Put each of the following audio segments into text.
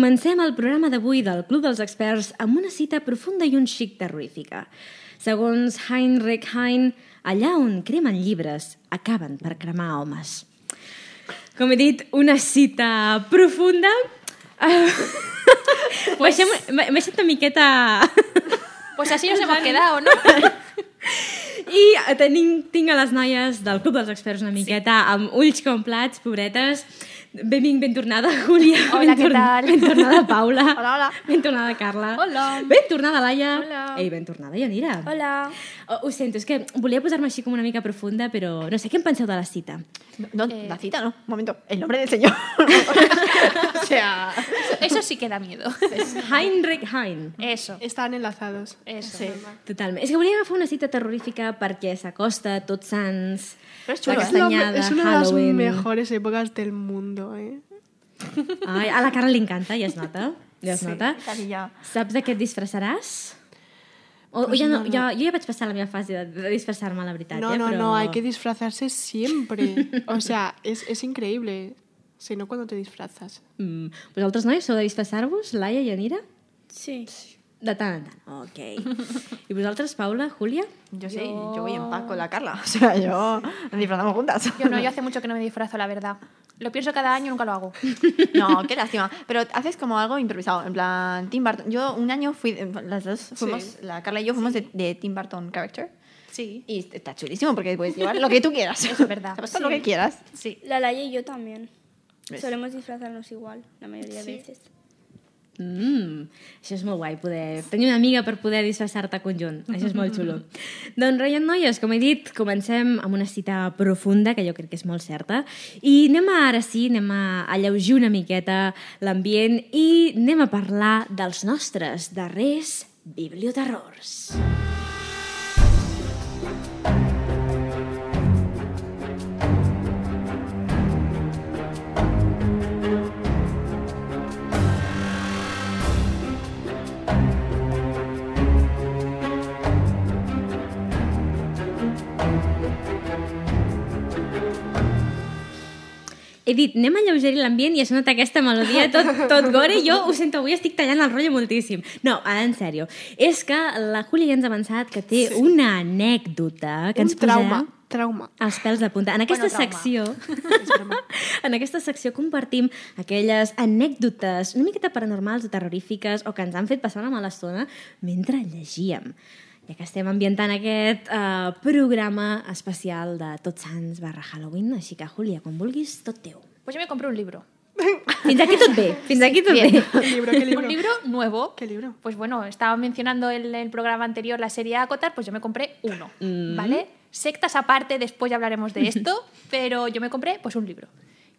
comencem el programa d'avui del Club dels Experts amb una cita profunda i un xic terrorífica. Segons Heinrich Heine, allà on cremen llibres, acaben per cremar homes. Com he dit, una cita profunda. Pues... M'he deixat una miqueta... Pues así nos hemos quedado, ¿no? I tenim, tinc a les noies del Club dels Experts una miqueta sí. amb ulls com plats, pobretes. Ben, ben tornada, Júlia. Hola, ben què tal? Ben tornada, Paula. Hola, hola. Ben tornada, Carla. Hola. Ben tornada, Laia. Hola. Ei, ben tornada, Yanira. Hola. Oh, ho sento, és que volia posar-me així com una mica profunda, però no sé, què en penseu de la cita? No, la cita no. Un momento. El nombre del señor. o sea... Eso sí que da miedo. Heinrich Heine. Eso, Están enlazados. eso. Sí. Totalment. És que volia agafar una cita terrorífica perquè s'acosta Tots Sants, és xulo, eh? Es, la es una de las Halloween... mejores épocas del mundo, ¿eh? Ai, a la Carla li encanta, ja es nota. Ja es Sí. nota. Casi ya. Saps de què et disfressaràs? O, o ja no, ja, jo ja vaig passar la meva fase de, de disfressar-me, la veritat. No, eh? no, però... no, hay que disfrazarse siempre. O sea, es, es increíble. Si no, cuando te disfrazas. Mm. Vosaltres, nois, sou de disfressar-vos? Laia i Anira? Sí. De tant en tant. Ok. I vosaltres, Paula, Júlia? Yo sí, yo voy en paz con la Carla. O sea, yo nos disfrazamos juntas. Yo no, yo hace mucho que no me disfrazo, la verdad. Lo pienso cada año y nunca lo hago. No, qué lástima. Pero haces como algo improvisado. En plan, Tim Burton. Yo un año fui, las dos fuimos, la Carla y yo fuimos de, de Tim Burton Character. Sí, Y está chulísimo porque puedes llevar lo que tú quieras. Es verdad. Te puedes lo que quieras. sí. La Laia y yo también. ¿Ves? Solemos disfrazarnos igual, la mayoría de veces. Mm, això és molt guai, poder tenir una amiga per poder disfressar-te conjunt. Això és molt xulo. doncs, Ryan Noies, com he dit, comencem amb una cita profunda, que jo crec que és molt certa, i anem a, ara sí, anem a alleugir una miqueta l'ambient i anem a parlar dels nostres darrers biblioterrors. He dit, anem a lleugerir l'ambient i ha sonat aquesta melodia tot, tot gore i jo ho sento, avui estic tallant el rotllo moltíssim. No, en sèrio. És que la Júlia ja ens ha avançat que té sí. una anècdota que Un ens trauma. posem Trauma. els pèls de punta. En aquesta Bueno, trauma. secció... en aquesta secció compartim aquelles anècdotes una miqueta paranormals o terrorífiques o que ens han fet passar una mala estona mentre llegíem. Ja que estem ambientant aquest uh, programa especial de Tots Sants barra Halloween, així que, Júlia, quan vulguis, tot teu. Pues yo me compré un libro. Fins aquí tot bé, fins aquí tot Bien. bé. ¿Qué libro? ¿Qué libro? Un libro nuevo. ¿Qué libro? Pues bueno, estaba mencionando en el programa anterior la serie Acotar, pues yo me compré uno, ¿vale? Sectas aparte, después ya hablaremos de esto, pero yo me compré pues un libro.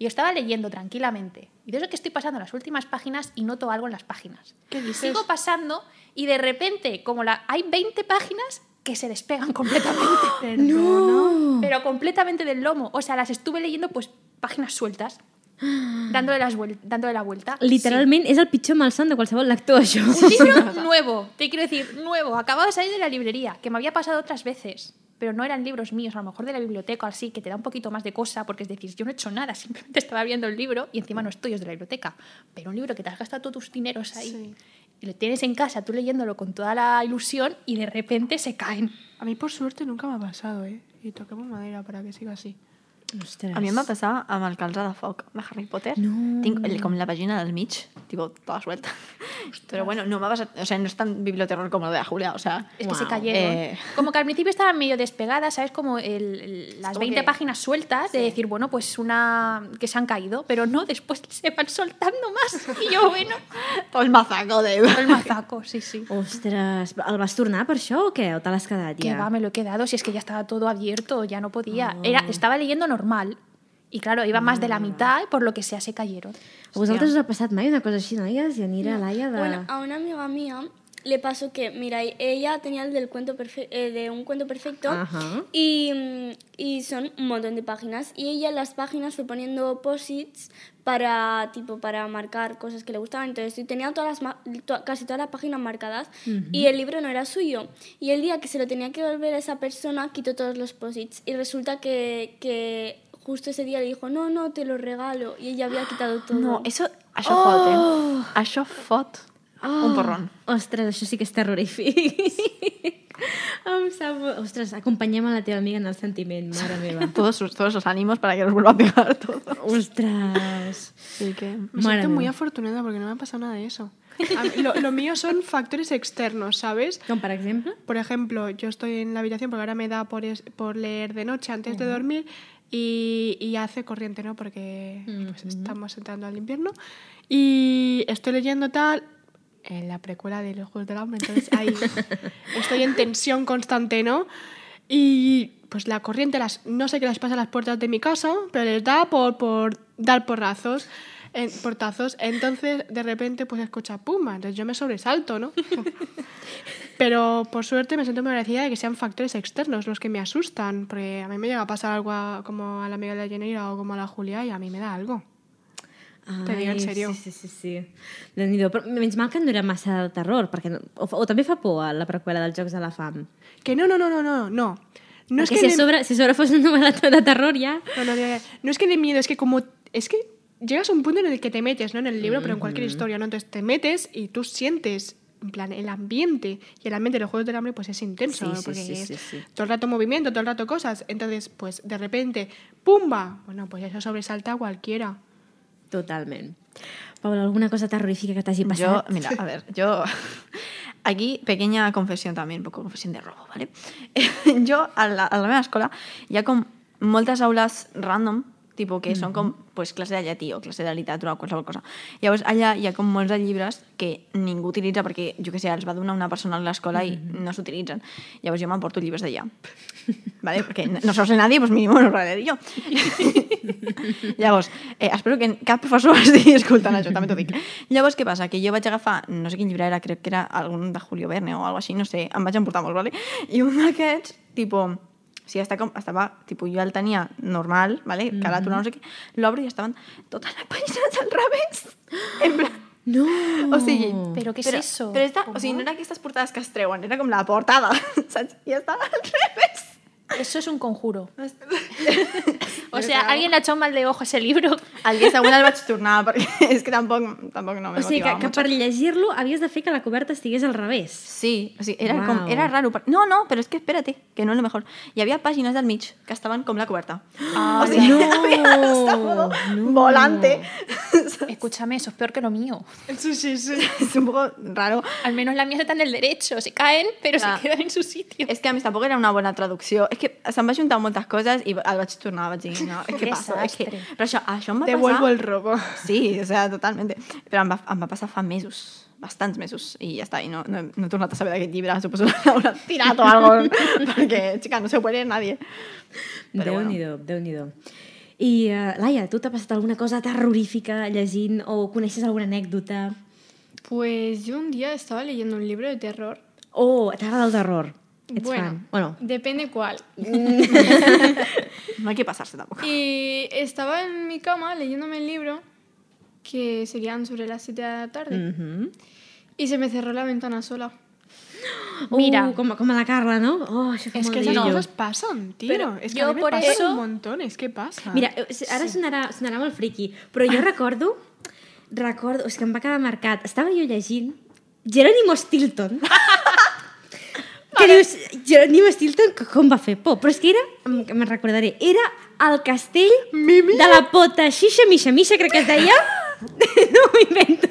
Y yo estaba leyendo tranquilamente. Y de eso que estoy pasando las últimas páginas y noto algo en las páginas. ¿Qué dices? Sigo pasando y de repente, como la, hay 20 páginas que se despegan completamente. No! Pero completamente del lomo. O sea, las estuve leyendo pues páginas sueltas. Dándole, las dándole la vuelta. Literalment és el pitjor malson de qualsevol lector, això. Un libro nuevo, te quiero decir, nuevo. Acababa de salir de la librería, que me había pasado otras veces. Pero no eran libros míos, a lo mejor de la biblioteca, así, que te da un poquito más de cosa, porque es decir, yo no he hecho nada, simplemente estaba viendo el libro y encima no estoy, es de la biblioteca. Pero un libro que te has gastado todos tus dineros ahí Sí. y lo tienes en casa, tú leyéndolo con toda la ilusión y de repente se caen. A mí, por suerte, nunca me ha pasado, ¿eh? Y toquemos madera para que siga así. Ostres. A mi em va passar amb el calze de foc de Harry Potter. No. Tinc el- com la pàgina del mig, tipo, toda suelta. Pero bueno, no me ha pasado... O sea, no es tan biblioterror como lo de la Julia, o sea... Es que se Wow. cayeron. Eh. Como que al principio estaban medio despegadas, ¿sabes? Como el- el- las Como 20 que- páginas sueltas de decir, bueno, pues una que se han caído, pero no, después se van soltando más. Y yo, bueno, Todo el mazaco de... el mazaco, sí, sí. Ostres, el vas tornar per això o què? O te l'has quedat Que ja? va, me lo he quedado, si es que ya estaba todo abierto, ya no podía. Ah. Era, estava leyendo normal. Y claro, iba más de la mitad, por lo que sea, se cayeron. A vosaltres us ha passat mai una cosa així, noies? I Anira, Laia, de... Bueno, a una amiga mía le pasó que, mira, ella tenía el del cuento perfe- eh, de un cuento perfecto Ajá. y, mm, y son un montón de páginas y ella en las páginas fue poniendo posits para tipo para marcar cosas que le gustaban entonces tenía todas las to- casi todas las páginas marcadas y el libro no era suyo y el día que se lo tenía que volver a esa persona quitó todos los posits y resulta que, que justo ese día le dijo, no, no, te lo regalo. Y ella había quitado todo. No, eso... Això fot, eh? Això fot un porrón. Ostres, això sí que és terrorífic. em sap... Ostres, acompanyem a la teva amiga en el sentiment, mare meva. Todos, todos los ánimos para que nos vuelva a pegar todo. Ostres. Así que... Me siento muy afortunada porque no me ha pasado nada de eso. Mí- lo, lo mío son factores externos, ¿sabes? Com per exemple? Por ejemplo, yo estoy en la habitación porque ahora me da por, es- por leer de noche antes de dormir y, y hace corriente, ¿no? Porque pues, estamos entrando al invierno. Y estoy leyendo tal en la precuela de Los Juegos del Hambre, entonces ahí estoy en tensión constante, ¿no? Y pues la corriente, las, no sé qué les pasa a las puertas de mi casa, pero les da por, por dar porrazos. En, portazos, entonces de repente pues escucha pumba, entonces yo me sobresalto, ¿no? Pero por suerte me siento muy agradecida de que sean factores externos los que me asustan, porque a mí me llega a pasar algo a- como a la amiga de la o como a la Julia y a mí me da algo. Te digo en serio. Sí, sí, sí. sí. Déu-n'hi-do. Però menys mal que no era massa de terror, perquè no, o, o també fa por a la preqüela dels Jocs de la Fam. Que no, no, no, no, no, no. No es que si, de- a sobre, si a sobre fos una novel·la de terror ja... no, no, de- no es que de miedo, es que como es que llegas a un punto en el que te metes, no en el libro, pero en cualquier historia, ¿no? Entonces te metes y tú sientes en plan el ambiente y el ambiente de los Juegos del Hambre pues es intenso, Sí, ¿no? sí, porque sí, es sí, sí. todo el rato movimiento, todo el rato cosas. Entonces, pues de repente, ¡pumba! Bueno, pues eso sobresalta a cualquiera. Totalment. Paula, alguna cosa terrorífica que t'hagi Yo, passat? mira, a ver, yo... Aquí, pequeña confesión también, un poco confesión de robo, ¿vale? yo, a la, a la meva escola, hi ha com moltes aules random, tipo que són com pues, classe de llatí o classe de literatura o qualsevol cosa. Llavors, allà hi ha com molts de llibres que ningú utilitza perquè, jo que sé, els va donar una persona a l'escola i no s'utilitzen. Llavors jo m'emporto llibres d'allà. ¿Vale? Perquè no no se los sé nadie, pues mínimo no leeré jo. Llavors, eh, espero que cap professor estigui escoltant això, també t'ho dic. Llavors, què passa? Que jo vaig agafar, no sé quin llibre era, crec que era algun de Julio Verne o alguna així, no sé, em vaig emportar molts, ¿vale? I un d'aquests, tipo, sí, està com, estava, tipo, jo el tenia normal, ¿vale? Caràtula, no sé què, l'obro i estaven totes les pàgines al revés. En plan, No! o sigui... Però què és però, eso? Però esta, o sigui, no era aquestes portades que es treuen, era com la portada, saps? I estava al revés. Eso es un conjuro. O sea, alguien le ha echado mal de ojo a ese libro. El dia següent el vaig tornar, perquè és que tampoc, tampoc no me O sigui, que, motivava que mucho. per llegir-lo havies de fer que la coberta estigués al revés. Sí, o sigui, era, Uau. com, era raro. per- No, no, però és que espérate, que no és lo mejor. Hi havia pàgines del mig que estaven com la coberta. Ah, o sigui, no, no. volante. Escúchame, eso es peor que lo mío. Sí, sí, sí. és un poco raro. Al menos las mías están del derecho, se caen, pero se quedan en su sitio. És que a més tampoc era una bona traducció. És que se'm va juntar moltes coses i el vaig tornar, vaig dir, no, que passa? És que... Però això, això em va Devuelvo passar... el robo. Sí, o sea, totalmente. Però em va, em va passar fa mesos, bastants mesos, i ja està, i no, no, no he tornat a saber d'aquest llibre, suposo que l'haurà tirat o algo, perquè, xica, no se ho puede nadie. Però bueno. Déu-n'hi-do, déu nhi déu I, uh, Laia, tu t'ha passat alguna cosa terrorífica llegint o coneixes alguna anècdota? Pues yo un día estaba leyendo un libro de terror. Oh, t'agrada el terror? Bueno? Bueno, depende cuál. No hay que pasarse tampoco. Y estaba en mi cama leyéndome el libro, que serían sobre las 7 de la tarde, y se me cerró la ventana sola. Mira. Uh, com, com a la Carla, no? Oh, Es que esas cosas pasan, tío. Pero es que yo a mí me por pasan eso- un montón, es que pasa. Mira, eh, ara sonarà, sonarà molt friqui, però jo recordo, recordo, és que em va quedar marcat, estava jo llegint Jerónimo Stilton, que dius, Jerónimo Stilton, com va fer por? Però és que era, me'n recordaré, era el castell Mimi. de la pota Xixa Misha Misha, crec que es deia, no m'ho invento,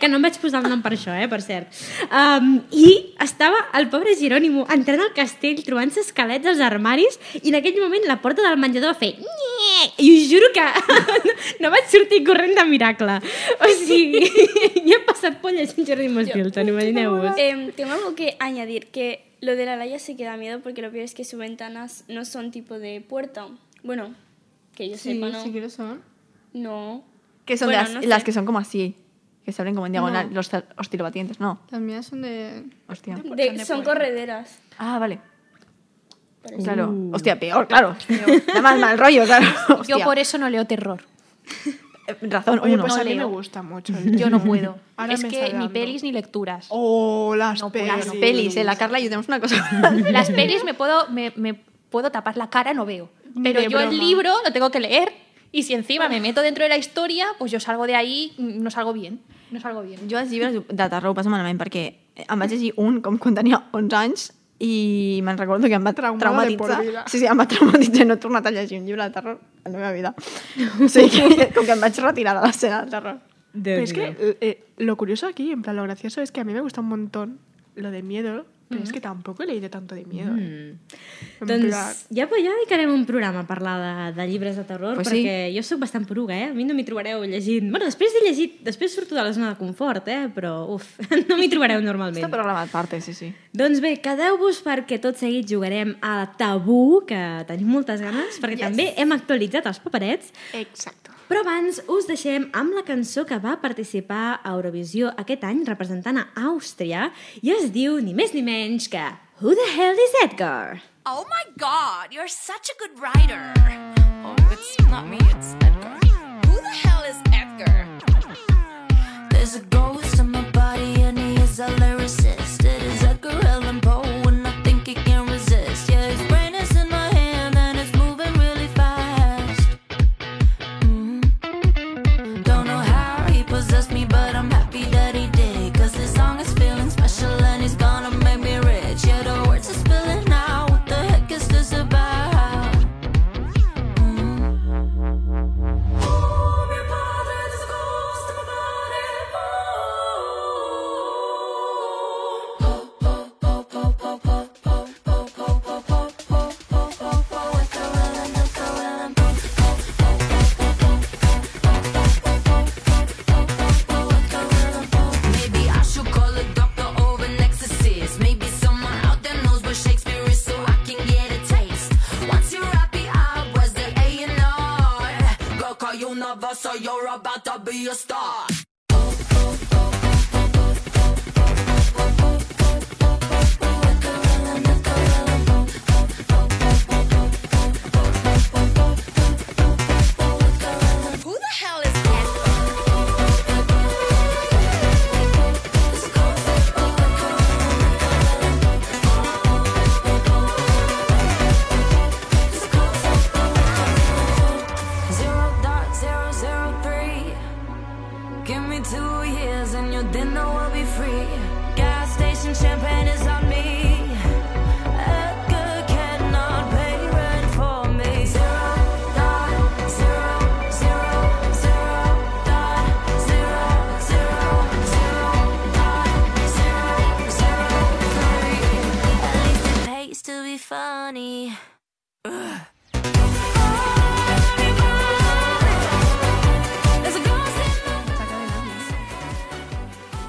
que no em vaig posar el nom per això, eh, per cert. Um, I estava el pobre Jerónimo entrant al castell, trobant-se esquelets als armaris, i en aquell moment la porta del menjador va fer... "Nye", I us juro que no, no vaig sortir corrent de miracle. O sigui, ja he passat por llegint Jerónimo Stilton, imagineu-vos. Em, tengo algo que añadir, que lo de la Laia sí que da miedo porque lo peor es que sus ventanas no son tipo de puerta. Bueno, que yo Sí, sepa, ¿no? sí que lo son. No. Que son Bueno, las, no sé. las que son como así, que se abren como en diagonal, No. los hostilobatientes, no. Mías son de... Hostia. De- son correderas. Ah, vale. Por eso. Claro. Hostia, peor, claro. Da más mal rollo, claro. Yo Hostia. por eso no leo terror. Eh, Razón, Oye, uno. pues no a mí me leo. gusta mucho. el Yo no puedo. Ahora es me que ni pelis ni lecturas. Oh, las No pelis. Las pelis, eh, la Carla y yo tenemos una cosa. Las pelis me puedo, me, me puedo tapar la cara, no veo. Pero de yo el broma. libro lo tengo que leer. Y si encima me meto dentro de la historia, pues yo salgo de ahí, mm, no salgo bien. No salgo bien. Jo els llibres de terror ho passo malament perquè em vaig llegir un com quan tenia 11 anys i me'n recordo que em va Traumada de por traumatitzar. vida. Sí, sí, em va traumatitzar i no he tornat a llegir un llibre de terror en la meva vida. O sigui, que, com que em vaig retirar de l'escena del terror. Pero es que eh, eh, lo curioso aquí, en plan, lo gracioso es que a mí me gusta un montón lo de miedo, pero es que tampoco he leído tanto de miedo. ¿eh? En plan, Doncs ja, ja dedicarem un programa a parlar de, de llibres de terror, Pues sí. perquè jo sóc bastant poruga, eh? A mi no m'hi trobareu llegint... Bueno, després de llegit, després surto de la zona de confort, eh? Però, uf, no m'hi trobareu normalment. Està programat parte, sí, sí. Doncs bé, quedeu-vos perquè tot seguit jugarem a Tabú, que tenim moltes ganes, perquè yes. també hem actualitzat els paperets, Exacto. Però abans us deixem amb la cançó que va participar a Eurovisió aquest any representant a Àustria i es diu ni més ni menys que Who the hell is Edgar? Oh my god, you're such a good writer. Oh, it's not me, it's Edgar. Who the hell is Edgar? There's a ghost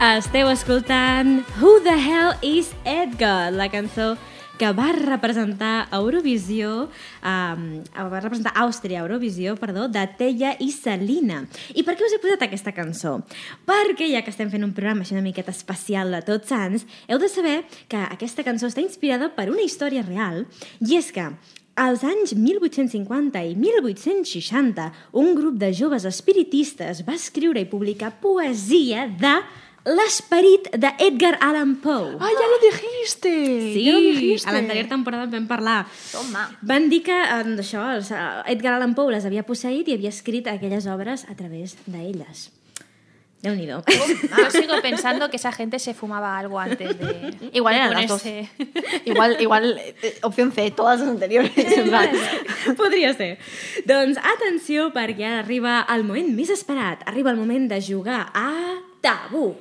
Esteu escoltant Who the Hell is Edgar? La cançó que va representar Eurovisió, um, va representar Àustria Eurovisió, perdó, de Teia i Salina. I per què us he posat aquesta cançó? Perquè, ja que estem fent un programa així una miqueta especial de Tots Sants, heu de saber que aquesta cançó està inspirada per una història real, i és que als anys 1850 i 1860, un grup de joves espiritistes va escriure i publicar poesia de l'esperit de Edgar Allan Poe. ¡Ah, ya lo dijiste! Sí, ya lo dijiste. a l'anterior temporada en vam parlar. Toma. Van dir que eh, això, eh, Edgar Allan Poe les havia posseït i havia escrit aquelles obres a través d'elles. Déu-n'hi-do. Yo sigo pensando que esa gente se fumaba algo antes de. Igual eran las dos. Igual, igual, eh, opción C, todas las anteriores. en. Podria ser. Doncs atenció, perquè arriba el moment més esperat. Arriba el moment de jugar a Tabú.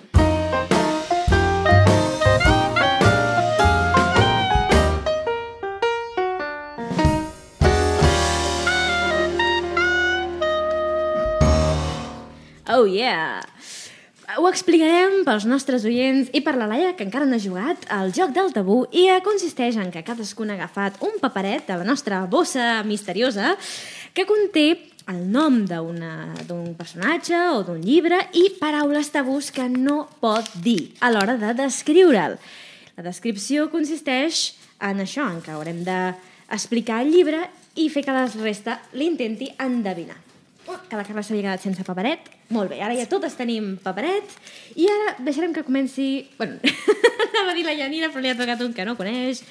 Oh yeah! Ho explicarem pels nostres oients i per la Laia, que encara no ha jugat, al joc del tabú i eh, consisteix en que cadascun ha agafat un paperet de la nostra bossa misteriosa que conté el nom d'un personatge o d'un llibre i paraules tabús que no pot dir a l'hora de descriure'l. La descripció consisteix en això, en que haurem d'explicar el llibre i fer que la resta l'intenti endevinar. Que la Carla s'havia quedat sense paperet. Molt bé, ara ja totes tenim paperet. I ara deixarem que comenci... Bueno, anava a dir la Janina, però li ha tocat un que no coneix.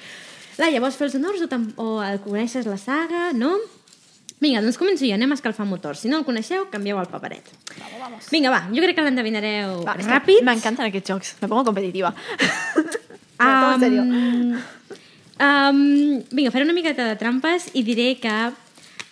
Laia, vols fer els honors o, o coneixes la saga, no? Vinga, doncs començo jo, anem a escalfar motors. Si no el coneixeu, canvieu el paperet. Vinga, va, jo crec que l'endevinareu ràpid. M'encanten aquests jocs. Me pongo competitiva. Um, um, vinga, faré una miqueta de trampes i diré que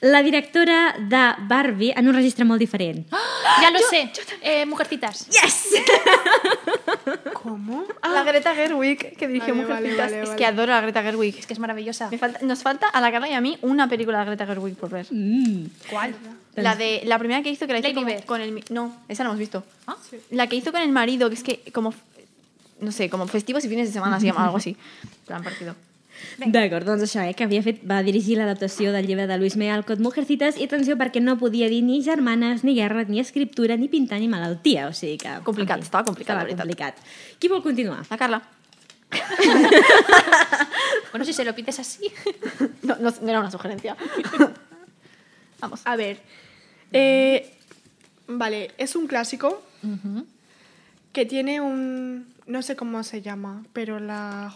la directora de Barbie en un registre molt diferent. Ya lo sé. Eh, mujercitas. Yes! ¿Cómo? La Greta Gerwig, que dirige Vale, Mujercitas. vale, vale, es que adoro a Greta Gerwig. Es que es maravillosa. Me falta, nos falta a la Carla y a mí una película de Greta Gerwig por ver. Mm. ¿Cuál? La de la primera que hizo que la hizo como con el no, esa no hemos visto. ¿Ah? La que hizo con el marido, que es que como no sé, como festivos y fines de semana se llama algo así. Plan partido. D'acord, doncs això, eh, que havia fet, va dirigir l'adaptació del llibre de Luis M. Alcott, Mujercitas, i atenció perquè no podia dir ni germanes, ni guerra, ni escriptura, ni pintar, ni malaltia, o sigui que... Complicat, en fi, estava complicat, la Estava veritat. complicat. Qui vol continuar? La Carla. Bueno, si se lo pides así. No, no, no era una sugerencia. Vamos. A ver. eh, vale, es un clásico que tiene un. No sé cómo se llama, pero la.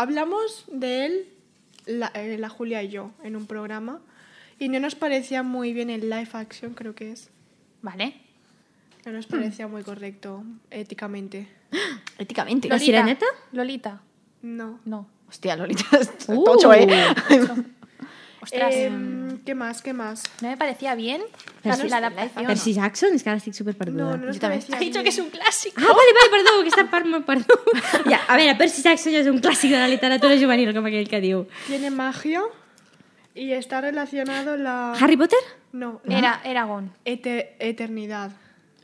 Hablamos de él, la, eh, la Julia y yo, en un programa. Y no nos parecía muy bien el live action, creo que es. Vale. No nos parecía muy correcto éticamente. Éticamente. ¿La sireneta? Lolita. No. No. Hostia, Lolita, es Uh. tocho, eh. Ostras. Em, ¿Qué más? ¿Qué más? no me parecía bien Pero la, adaptación. Percy Jackson? És que ara estic superperduda. No, no nos Yo también. parecía Ha dicho bien. que es un clásico. Ah, vale, vale, perdó, aquesta part me perdó. Ja, a veure, Percy Jackson ja és un clàssic de la literatura juvenil, com aquell que diu. Tiene magia y está relacionado la. Harry Potter? No, la Era Eragon. ete- eternidad.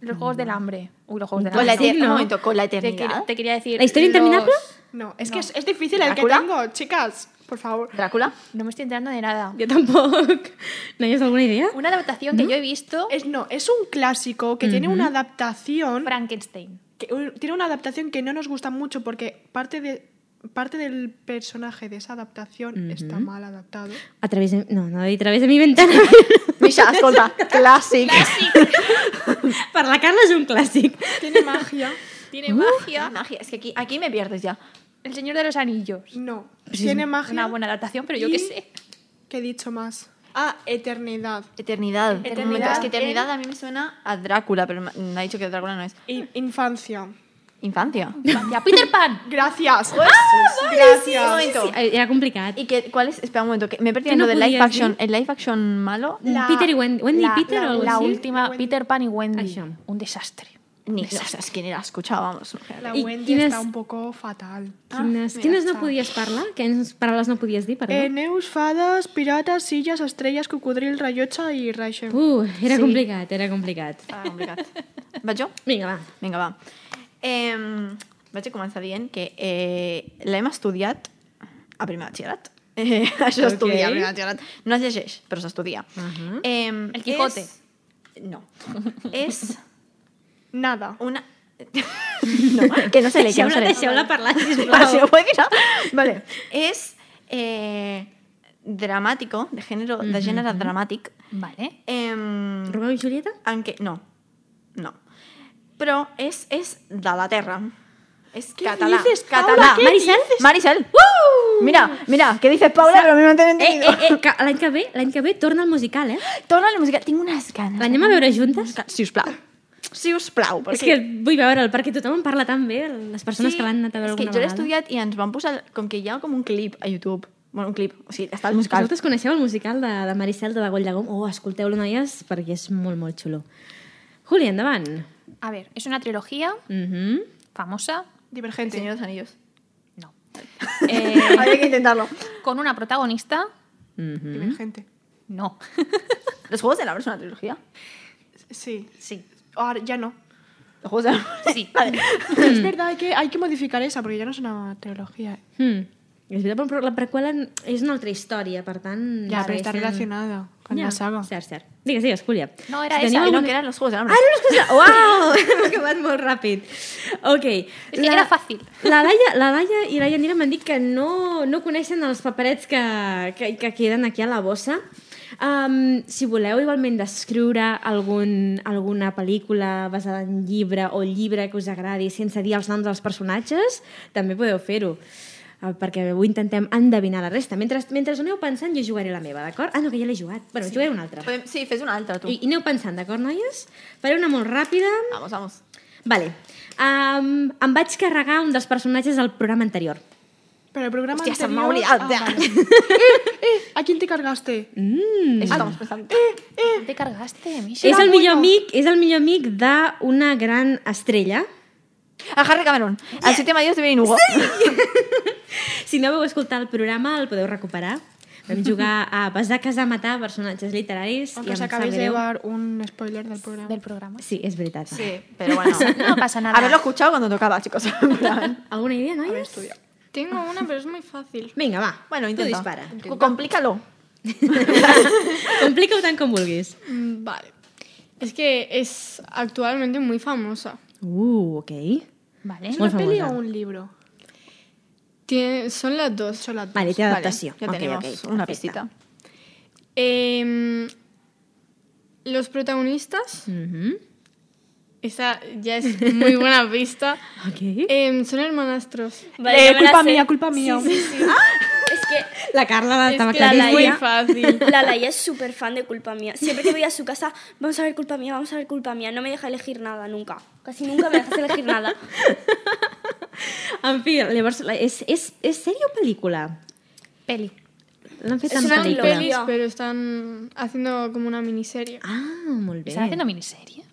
Los Juegos del Hambre. Uy, los Juegos del Con la, Hambre. eter- no. un momento, con la Te, eternidad. quiero- te quería decir. ¿La historia los- interminable? No, es que es, es difícil el que tengo, chicas. Por favor. Drácula. No me estoy enterando de nada. Jo tampoc. No hi has alguna idea? Una adaptación que yo he visto. Es, no, es un clásico que tiene una adaptación. Frankenstein. que- tiene una adaptación que no nos gusta mucho porque parte de parte del personaje de esa adaptación está mal adaptado. A través de... No, no, a través de mi ventana. Misha, escolta, clàssic. per la Carla és un clàssic. Tiene magia. Tiene magia. Magia, es que aquí, aquí me pierdes ya. El Señor de los Anillos. No, tiene magia. Una buena adaptación, pero yo y- qué sé. ¿Qué he dicho más? Ah, eternidad. Eternidad. Eternidad es que eternidad a mí me suena a Drácula, pero me ha dicho que Drácula no es. In- infancia. Infancia. Ya, Peter Pan. Gracias. Ah, Gracias. Un momento. Sí, era complicat. ¿Y qué, cuál es? Espera un momento, que me he perdido ¿Qué en no del live action. ¿El live action malo? La- Peter y Wendy. Wendy la, y Peter la- o algo la así. última. Peter Pan y Wendy. Un desastre. Ni, o sea, es que ni la escuchábamos. La ¿Y Wendy quién está es? un poco fatal. Quines, mira, quines no està. podies parlar? Quines paraules no podies dir, perdó? Eh, neus, fadas, piratas, sillas, estrellas, cocodril, rayotxa i Raixe. Uh, era Sí. complicat, era complicat. Ah, complicat. Vaig jo? Vinga, va. Vinga, va. Eh, vaig a començar dient que eh, l'hem estudiat a primer batxillerat. Eh, això Ok. s'estudia a primer batxillerat. No es llegeix, però s'estudia. Ahà. eh, El Quijote. És... No. és Nada. una... no, que no se no se Deixeu-la lee. deixeu parlar, Ah, sisplau. ¿se puede quitar? Vale. Es eh, dramático, de género, de género dramático. Vale. Em, Romeu i Julieta? en què... No, no. Però és, és de la terra. És català. dices, Paula? català. ¿Qué Maricel? Maricel. Mira, mira, ¿qué dices Paula? Pero han Eh, entendido. eh, eh, que l'any que ve, l'any que ve torna al musical, eh? Torna la música. Tinc unes ganes. L'anem a veure juntes? Si us plau. Si us plau. És que vull veure'l, perquè tothom en parla tan bé, les persones que l'han anat a veure és que alguna jo l'he vegada. estudiat i ens van posar... Com que hi ha com un clip a YouTube. Bueno, un clip. O sigui, està el musical. Vosaltres coneixeu el musical de, de Maricel de Dagoll de Gom? Oh, escolteu-lo, noies, perquè és molt, molt xulo. Juli, endavant. A ver, es una trilogía Mhm. famosa. Divergente. Señor de los Anillos. No. Eh, Había que intentarlo. con una protagonista. Mhm. Divergente. No. ¿Los Juegos del Hambre es una trilogía? Sí. Sí. Ahora ya no. ¿Los Juegos del Hambre? Sí. Vale. Es verdad, hay que, hay que modificar esa porque ya no es una trilogía. Hmm. És veritat, però la preqüela és una altra història, per tant... Ya, pero está segueixen- relacionada con Ja, la saga. Cert, cert. Digues, digues, Júlia. No, era Si esa, Ah, no, alguna- que eran los Juegos del Hambre. Ah, no, no, escucha. Uau! Hem acabat molt ràpid. Ok. És que era fàcil. La Laia, la Laia i la Yanira m'han dit que no, no coneixen els paperets que, que, que queden aquí a la bossa. Um, si voleu igualment descriure algun, alguna pel·lícula basada en llibre o llibre que us agradi sense dir els noms dels personatges, també podeu fer-ho. eh, perquè avui intentem endevinar la resta. Mentre, mentre aneu pensant, jo jugaré la meva, d'acord? Ah, no, que ja l'he jugat. Bueno, sí. jugaré una altra. Podem... Sí, fes una altra, tu. I, I aneu pensant, d'acord, noies? Faré una molt ràpida. Vamos, vamos. Vale. Um, em vaig carregar un dels personatges del programa anterior. Pero el programa Hostia, se me ha anterior... olvidado Ah, vale. eh, eh, ¿A quién te cargaste? Mm. Eso estamos pensando. Te cargaste, Misha. És el, millor amic, és el millor amic d'una gran estrella. A Harry Cameron. El sistema Dios de Benny Hugo. Si no vau escoltar el programa, el podeu recuperar. Vam jugar a Besar, Casar, Matar, personatges literaris. Em sap acabéis de llevar un spoiler del programa. Del programa. Sí, és veritat. Sí, pero bueno. No pasa nada. Haberlo escuchado cuando tocaba, chicos. Alguna idea, noies? Haber estudiado. Tengo una, pero es muy fácil. Vinga, va. Bueno, intenta. dispara. Complícalo. Complica-ho tant com vulguis. Mm, Vale. Es que es actualmente muy famosa. Uh, ok. Vale. ¿Es Muy una peli o un libro? Tiene, son las dos. Son las dos. Vale, té adaptació. Vale, ya Ok, tenemos ok, una pistita. Em, los protagonistas, Mhm. Esa ya es muy buena pista, Ok. em, son hermanastros. Vale, Eh, culpa mía, culpa mía. Sí, sí, sí. Es que La Carla Es estava que la clarísima. es muy fácil. la Laia es súper fan de Culpa Mía. Siempre que voy a su casa, vamos a ver Culpa Mía, vamos a ver Culpa Mía. No me deja elegir nada, nunca. Casi nunca me dejas elegir nada. En fi, llavors, la- és, és, és sèrie o pel·lícula? Peli. L'han fet en pel·lícula. pelis, están haciendo como una miniserie. Ah, molt bé. ¿Están haciendo miniserie?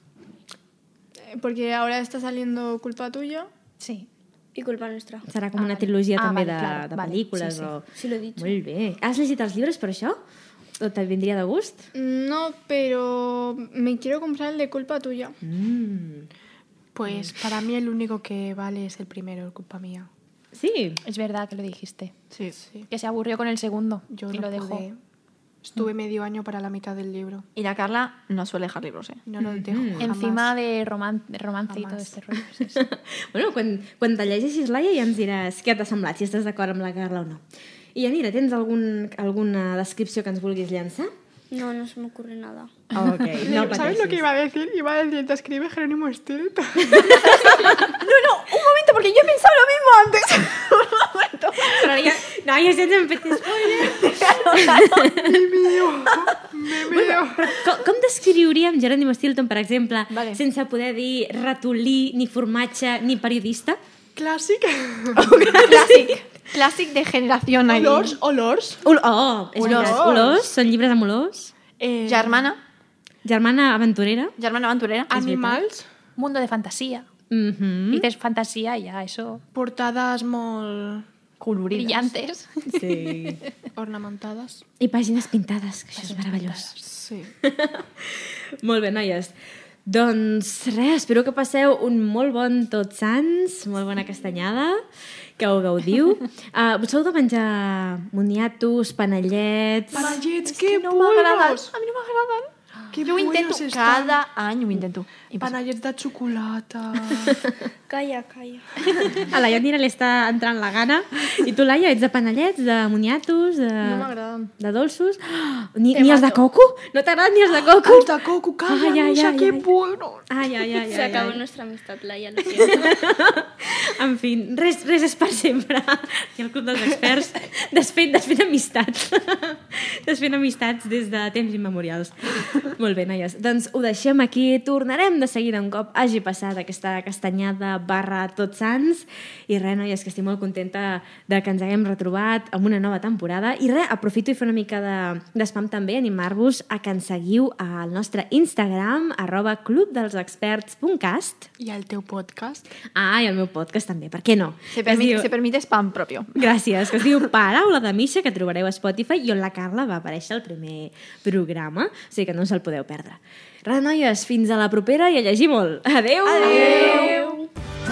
Porque ahora está saliendo Culpa Tuya. Sí. Y culpa nuestra. Serà com Ah, una vale. trilogia Ah, també vale, de, claro, de vale. pel·lícules. Sí, sí. O... Sí lo he dicho. Molt bé. Has llegit els llibres per això? O te vindria de gust? No, pero me quiero comprar el de Culpa Tuya. Mm. Pues para mí el único que vale es el primero, el culpa mía. Sí. Es verdad que lo dijiste. Sí. Sí. Que se aburrió con el segundo Yo y no lo dejó. pude. Estuve medio año para la mitad del libro. Y la Carla no suele dejar libros, ¿eh? No lo dejo jamás. Encima de, roman de romance y todo Jamás. este rollo. Sí, sí. Bueno, quan, quan te llegeixis, Laia, ja ens diràs què t'ha semblat, si estàs d'acord amb la Carla o no. I Anira, tens algun, alguna descripció que ens vulguis llançar? No, no se me ocurre nada. Ok, no ¿Sabes lo que iba a decir? Iba a decir, te escribe Jerónimo Stilton. No, no, un momento, porque yo he pensado lo mismo antes. un momento. Però ja, no, ja se'ns hem fet spoiler. Me veo. Però com, com descriuríem Jerónimo Stilton, per exemple, Vale. sense poder dir ratolí, ni formatge, ni periodista? Clásic. Clásic. Clásic de generación ahí. Olors, olors. Ol oh, és Olors. veritat. Olors, són llibres amb olors. Eh, Germana. Germana aventurera. Germana aventurera. animals. Mundo de fantasía. Mm -hmm. Dices fantasía y ya, eso. Portades molt Coloridas. Brillantes. Sí. ornamentades. I pàgines pintades, que això és meravellós. Sí. Molt bé, noies. Doncs res, espero que passeu un molt bon Tots Sants, molt bona castanyada, que ho gaudiu. Uh, sou de menjar moniatos, panellets... Panallets, qué no m'agraden. A mi no m'agraden. Qué Jo ho intento cada any, ho intento. Panallets de xocolata. Calla, calla. A la Yanira li està entrant la gana. I tu, Laia, ets de panellets, de moniatos, de... No m'agraden. De dolços? Oh, ni, ni els de coco? No t'agraden ni els de coco? Els de coco, calla, Ai, ai, ai, qué ai. bueno. Ai, ai, ai, acabó ai. nuestra amistad, Laia, lo siento. En fi, res, res és per sempre. I el Club dels Experts desfent, desfent amistats. desfent amistats des de temps immemorials. Molt bé, noies. Doncs ho deixem aquí. Tornarem de seguida un cop hagi passat aquesta castanyada barra tots sants. I res, noies, que estic molt contenta de que ens haguem retrobat amb una nova temporada. I res, aprofito i fer una mica de- d'espam també, animar-vos a que ens seguiu al nostre Instagram, arroba clubdelsexperts.cast. I el teu podcast? Ah, i el meu podcast també, per què no? Se permite, diu- se permite spam propio. Gràcies, que es diu Paraula de Misha, que trobareu a Spotify, i on la Carla va aparèixer al primer programa, o sigui que no us el podeu perdre. Res, noies, fins a la propera i a llegir molt. Adeu! Adeu!